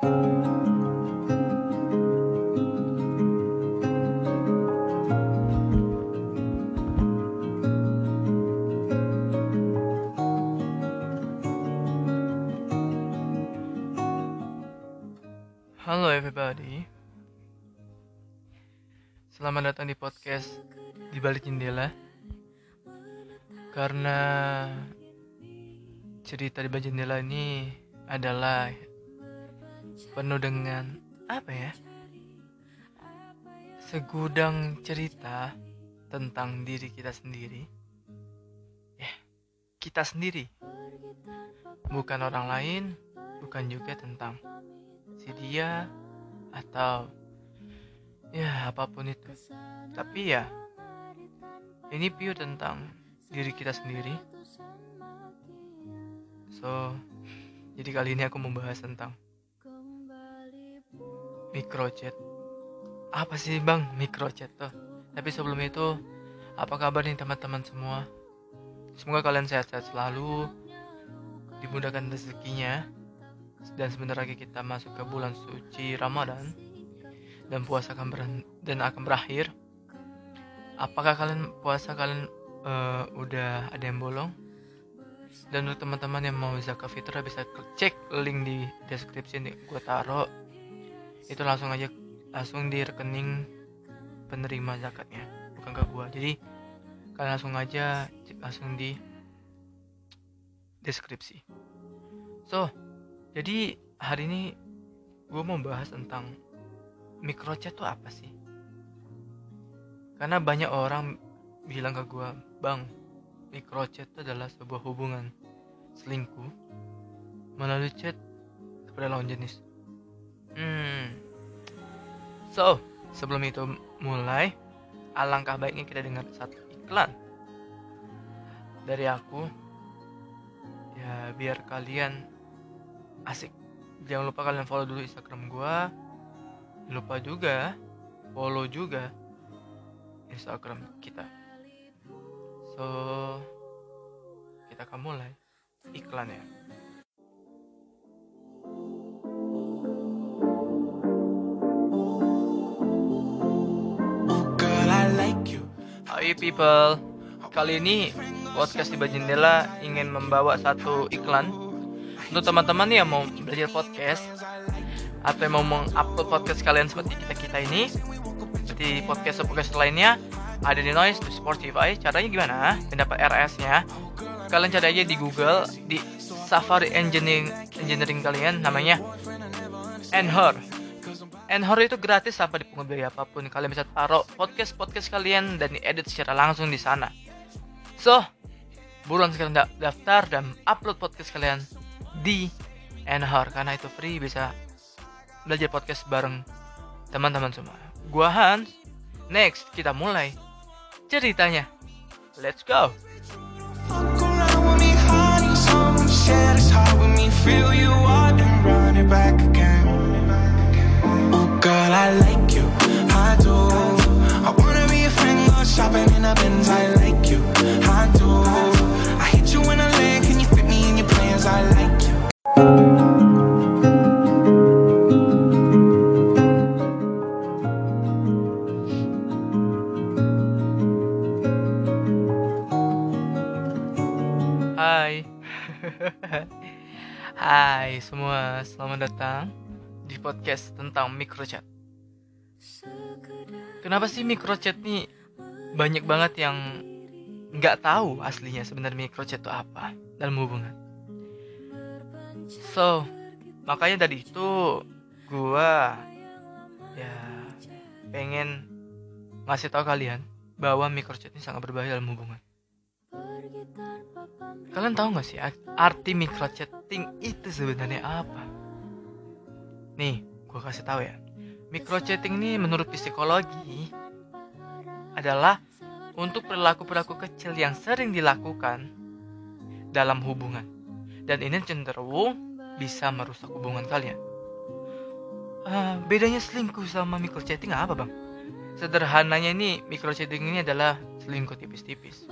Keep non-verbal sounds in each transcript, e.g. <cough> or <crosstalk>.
Halo everybody. Selamat datang di podcast di balik jendela. Karena cerita di balik jendela ini adalah penuh dengan apa ya Segudang cerita tentang diri kita sendiri. Ya, kita sendiri. Bukan orang lain, bukan juga tentang si dia atau ya apa pun itu. Tapi ya ini pure tentang diri kita sendiri. So jadi kali ini aku membahas tentang microchat apa sih bang microchat tuh tapi sebelum itu apa kabar nih teman-teman semua semoga kalian sehat-sehat selalu dimudahkan rezekinya dan sebentar lagi kita masuk ke bulan suci Ramadan dan puasa akan ber dan akan berakhir. Apakah kalian puasa kalian uh, udah ada yang bolong? Dan untuk teman-teman yang mau zakat fitrah bisa cek link di deskripsi nih gue taruh. Itu langsung aja langsung di rekening penerima zakatnya, bukan ke gue. Jadi kalian langsung aja cek langsung di deskripsi. So, jadi hari ini gue mau bahas tentang microchat tuh apa sih? Karena banyak orang bilang ke gue, bang, microchat itu adalah sebuah hubungan selingkuh melalui chat kepada lawan jenis. Hmm. So, sebelum itu mulai, alangkah baiknya kita dengar satu iklan. Dari aku. Ya, biar kalian asik. Jangan lupa kalian follow dulu instagram gua. Lupa juga follow juga instagram kita. So kita akan mulai iklannya People, kali ini podcast di Bajendela ingin membawa satu iklan. Untuk teman-teman yang mau belajar podcast atau yang mau mengupload podcast kalian seperti kita kita ini seperti podcast podcast lainnya ada di Noise di Spotify. Caranya gimana? Dan dapat RS nya kalian cari aja di Google di Safari Engineering Engineering kalian namanya Anchor Anchor itu gratis tanpa dipungut biaya apa pun kalian bisa taruh podcast podcast kalian dan diedit secara langsung di sana so buruan sekarang daftar dan upload podcast kalian di Anchor karena itu free bisa belajar podcast bareng teman-teman semua. Gua Hans. Next, kita mulai ceritanya. Let's go. Shopping in a Benz, I like you, I do. I hit you in a land, can you fit me in your plans? I like Hai <laughs> Hai semua, selamat datang di podcast tentang microchat Kenapa sih microchat nih banyak banget yang nggak tahu aslinya sebenarnya microchat itu apa dalam hubungan So, makanya dari itu gua ya pengen ngasih tahu kalian bahwa microchat ini sangat berbahaya dalam hubungan. Kalian tahu gak sih arti microchatting itu sebenarnya apa? Nih, gua kasih tahu ya. Microchatting ini menurut psikologi adalah untuk perilaku-perilaku kecil yang sering dilakukan dalam hubungan dan ini cenderung bisa merusak hubungan kalian. Uh, bedanya selingkuh sama microchatting apa bang? Sederhananya ini microchatting ini adalah selingkuh tipis-tipis.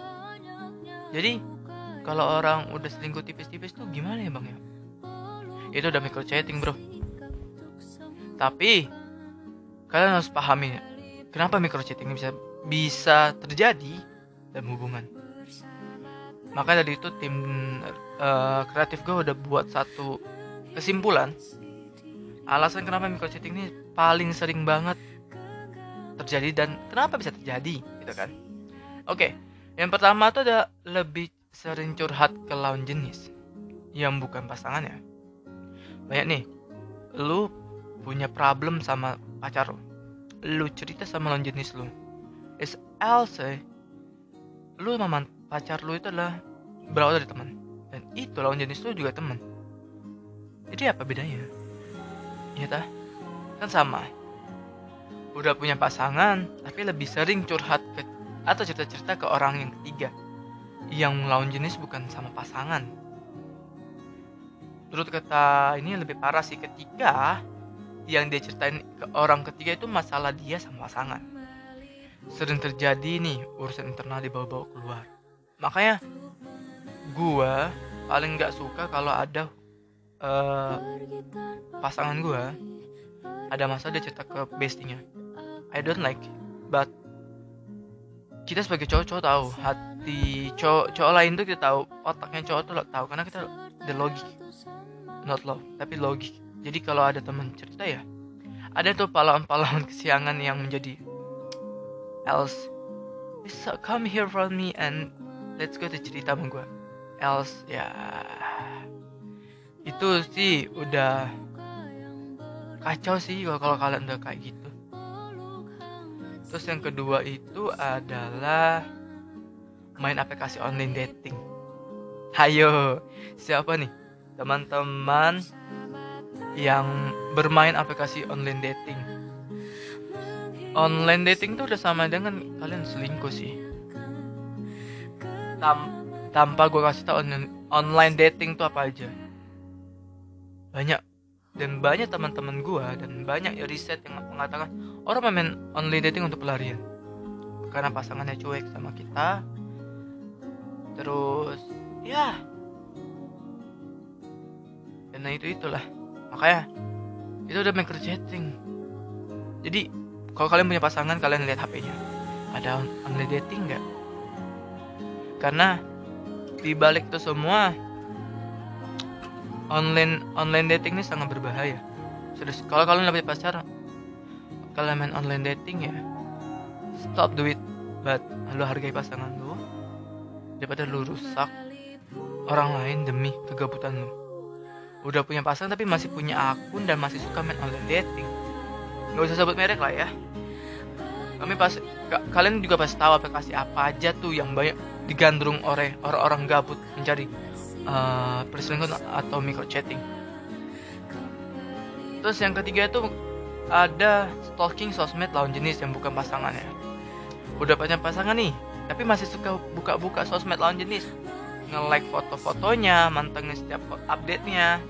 Jadi kalau orang udah selingkuh tipis-tipis tuh gimana ya bang ya? Itu udah microchatting bro. Tapi kalian harus pahami kenapa microchatting bisa bisa terjadi dalam hubungan. Maka dari itu tim uh, kreatif gue udah buat satu kesimpulan alasan kenapa microchatting ini paling sering banget terjadi dan kenapa bisa terjadi gitu kan. Oke, yang pertama tuh ada lebih sering curhat ke lawan jenis yang bukan pasangannya. Banyak nih, lu punya problem sama pacar lu. Lu cerita sama lawan jenis lu. Is else lu sama pacar lu itu adalah berawal dari teman. Dan itu lawan jenis lu juga teman. Jadi apa bedanya? Iya tah? Kan sama. Udah punya pasangan, tapi lebih sering curhat ke atau cerita-cerita ke orang yang ketiga yang lawan jenis bukan sama pasangan. Menurut kata ini lebih parah sih ketika yang dia ceritain ke orang ketiga itu masalah dia sama pasangan. Sering terjadi nih urusan internal dibawa-bawa keluar. Makanya gua paling nggak suka kalau ada uh, pasangan gua ada masalah dia cerita ke bestinya. I don't like, but kita sebagai cowok-cowok tahu hati cowok cowok lain tuh kita tahu otaknya cowok tuh tahu karena kita the logic not love tapi logik jadi kalau ada teman cerita ya ada tuh pahlawan-pahlawan kesiangan yang menjadi else come here from me and let's go to cerita sama gue else ya itu sih udah kacau sih kalau kalian udah kayak gitu Terus yang kedua itu adalah main aplikasi online dating. Hayo, siapa nih teman-teman yang bermain aplikasi online dating? Online dating tuh udah sama dengan kalian selingkuh sih. Tam tanpa gue kasih tau online dating tuh apa aja. Banyak dan banyak teman-teman gue dan banyak riset yang mengatakan orang main online dating untuk pelarian. Karena pasangannya cuek sama kita. Terus ya. Dan itu itulah. Makanya itu udah micro chatting jadi kalau kalian punya pasangan kalian lihat HP-nya ada online dating nggak karena di balik itu semua online online dating ini sangat berbahaya. Serius, kalau kalian lebih pacar, kalian main online dating ya, stop do it. But lu hargai pasangan lu daripada lu rusak orang lain demi kegabutan lu. Udah punya pasangan tapi masih punya akun dan masih suka main online dating. Gak usah sebut merek lah ya. Kami pas kalian juga pasti tahu aplikasi apa aja tuh yang banyak digandrung oleh orang-orang gabut mencari uh, perselingkuhan atau micro chatting. Terus yang ketiga itu ada stalking sosmed lawan jenis yang bukan pasangannya. Udah punya pasangan nih, tapi masih suka buka-buka sosmed lawan jenis. Nge-like foto-fotonya, mantengin setiap update-nya.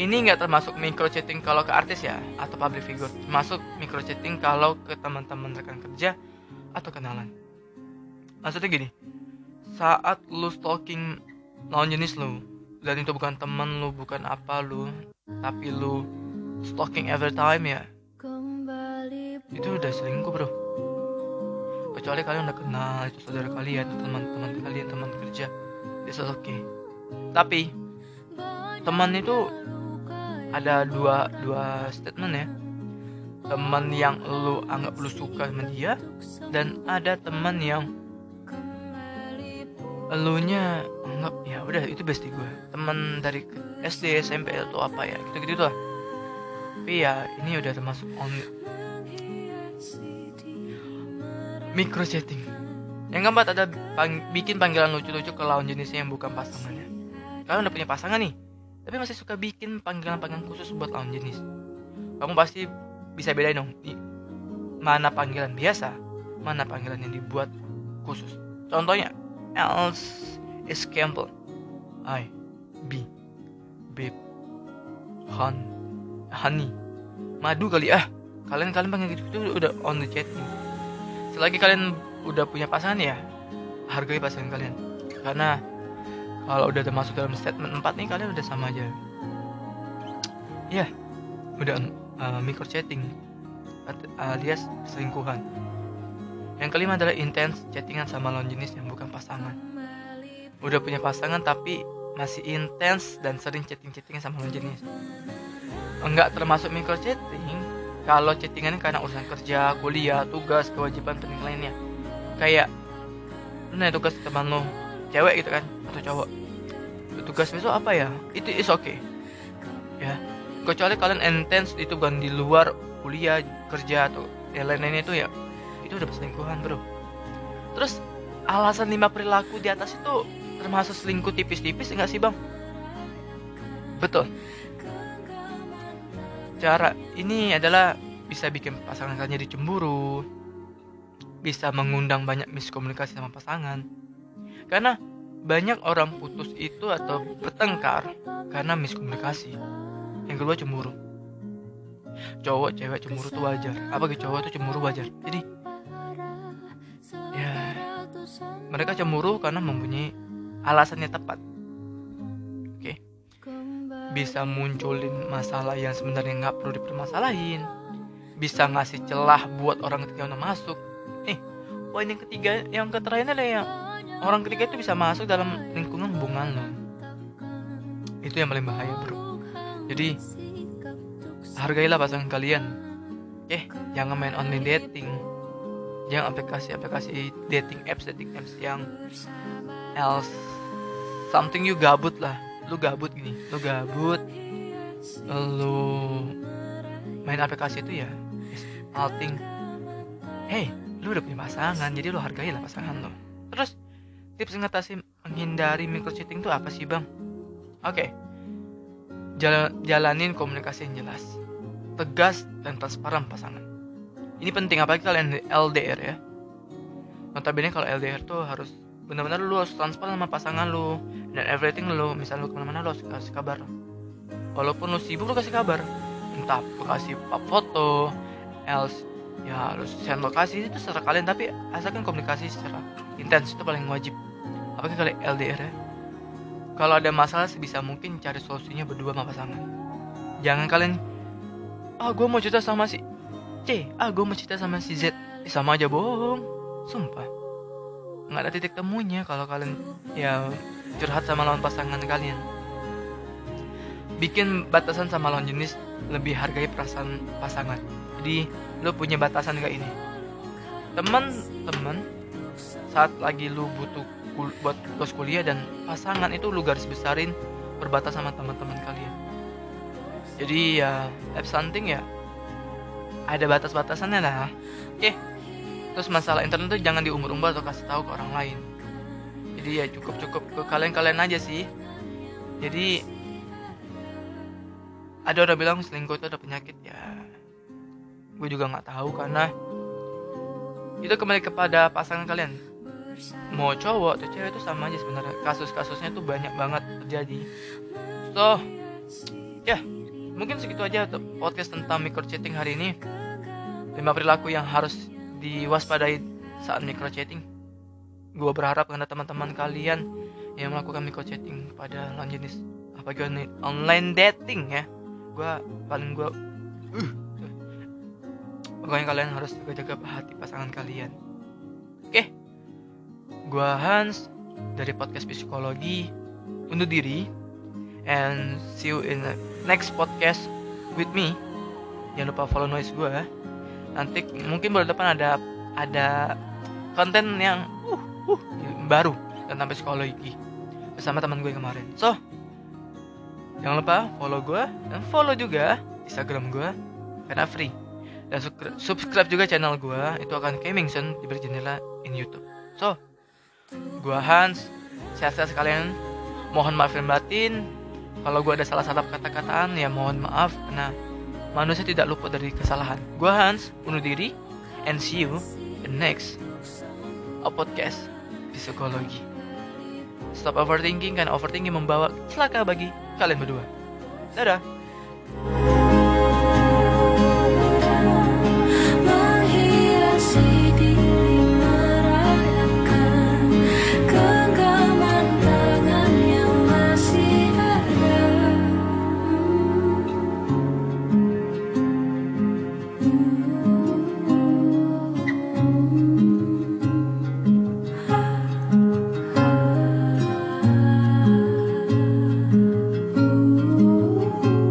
Ini nggak termasuk micro chatting kalau ke artis ya, atau public figure. Termasuk micro chatting kalau ke teman-teman rekan kerja atau kenalan. Maksudnya gini, saat lu stalking lawan jenis lu dan itu bukan temen lu bukan apa lu tapi lu stalking every time ya itu udah selingkuh bro kecuali kalian udah kenal itu saudara kalian teman-teman kalian teman kerja itu oke okay. tapi teman itu ada dua dua statement ya. Teman yang lu anggap lu suka sama dia dan ada teman yang elunya anggap ya udah itu bestie gue teman dari SD SMP atau apa ya gitu gitu lah. Tapi ya ini udah termasuk on micro chatting. Yang keempat ada bikin panggilan lucu-lucu ke lawan jenisnya yang bukan pasangannya. Kalian udah punya pasangan nih tapi masih suka bikin panggilan-panggilan khusus buat lawan jenis kamu pasti bisa bedain dong di mana panggilan biasa mana panggilan yang dibuat khusus contohnya else is Campbell. I, B, babe, hon, honey, madu kali ah. Kalian kalian panggil gitu itu udah on the chatting. Selagi kalian udah punya pasangan ya, hargai pasangan kalian. Karena kalau udah termasuk dalam statement 4 nih kalian udah sama aja. Ya, udah uh, micro chatting alias selingkuhan. Yang kelima adalah intens chattingan sama lawan jenis yang bukan pasangan. Udah punya pasangan tapi masih intens dan sering chatting-chattingan sama lawan jenis. Enggak termasuk micro chatting kalau chattingan karena urusan kerja, kuliah, tugas, kewajiban penting lainnya. Kayak lu nanya tugas teman lo, cewek gitu kan atau cowok. Tugas besok apa ya? Itu is okay. Ya. Kecuali kalian intens itu bukan di luar kuliah kerja atau yang lain-lainnya itu ya itu udah perselingkuhan bro terus alasan lima perilaku di atas itu termasuk selingkuh tipis-tipis enggak sih bang betul cara ini adalah bisa bikin pasangan kalian jadi cemburu bisa mengundang banyak miskomunikasi sama pasangan karena banyak orang putus itu atau bertengkar karena miskomunikasi. Yang kedua cemburu. Cowok cewek cemburu tuh wajar. Apa gitu cowok tuh cemburu wajar. Jadi ya mereka cemburu karena mempunyai alasannya tepat. Oke. Okay. bisa munculin masalah yang sebenarnya nggak perlu dipermasalahin. Bisa ngasih celah buat orang ketiga yang masuk. Nih poin yang ketiga yang keterakhir adalah yang orang ketiga itu bisa masuk dalam lingkungan hubungan lo. Itu yang paling bahaya bro. Jadi hargailah pasangan kalian. Eh jangan main online dating. Jangan aplikasi-aplikasi dating apps dating apps yang else. Something you gabut lah. Lu gabut gini. Lu gabut lu main aplikasi itu ya outing hey lu udah punya pasangan jadi lu hargailah pasangan lo terus tips ngatasi menghindari micro cheating itu apa sih bang oke okay. jalanin komunikasi yang jelas tegas dan transparan pasangan. Ini penting apalagi kalian LDR ya. Notabene kalau LDR tuh harus benar-benar lu harus transparan sama pasangan lu dan everything lu misalnya lu ke mana-mana lu harus kasih kabar. Walaupun lu sibuk lu kasih kabar. Entah lu kasih foto, else ya harus send lokasi itu secara kalian tapi asalkan komunikasi secara intens itu paling wajib. Apalagi kalau LDR ya. Kalau ada masalah sebisa mungkin cari solusinya berdua sama pasangan. Jangan kalian ah gue mau cerita sama si C ah gue mau cerita sama si Z. Eh, sama aja bohong. Sumpah. Nggak ada titik temunya kalau kalian ya curhat sama lawan pasangan kalian. Bikin batasan sama lawan jenis lebih hargai perasaan pasangan. Jadi lu punya batasan gak ini. Teman-teman saat lagi lu butuh kul buat kos kuliah dan pasangan itu lu garis besarin berbatas sama teman-teman kalian. Jadi ya app hunting ya. Ada batas-batasannya lah. Oke. Okay. terus masalah internet tuh jangan diumbar-umbar atau kasih tahu ke orang lain. Jadi ya cukup-cukup ke kalian-kalian aja sih. Jadi ada orang bilang selingkuh itu ada penyakit ya. Gue juga nggak tahu karena itu kembali kepada pasangan kalian. Mau cowok atau cewek itu sama aja sebenarnya. Kasus-kasusnya tuh banyak banget terjadi. So ya yeah mungkin segitu aja untuk podcast tentang micro chatting hari ini. Lima perilaku yang harus diwaspadai saat micro chatting gue berharap karena teman-teman kalian yang melakukan micro chatting pada lawan jenis apa apalagi online dating ya. Gue paling gue uh, pokoknya kalian harus jaga-jaga hati pasangan kalian. Oke. Gue Hans dari podcast psikologi undur diri and see you in the next podcast with me. Jangan lupa follow noise gue nanti mungkin bulan depan ada ada konten yang uh, uh, baru tentang psikologi bersama teman gue kemarin. So jangan lupa follow gue dan follow juga instagram gue karena free dan subscribe juga channel gue itu akan Kemingson di berjendela in YouTube so gue Hans sehat-sehat sekalian mohon maaf batin kalau gue ada salah-salah kata-kataan ya mohon maaf karena manusia tidak luput dari kesalahan. Gue Hans, bunuh diri, and see you in next a podcast psikologi. Stop overthinking karena overthinking membawa celaka bagi kalian berdua. Dadah.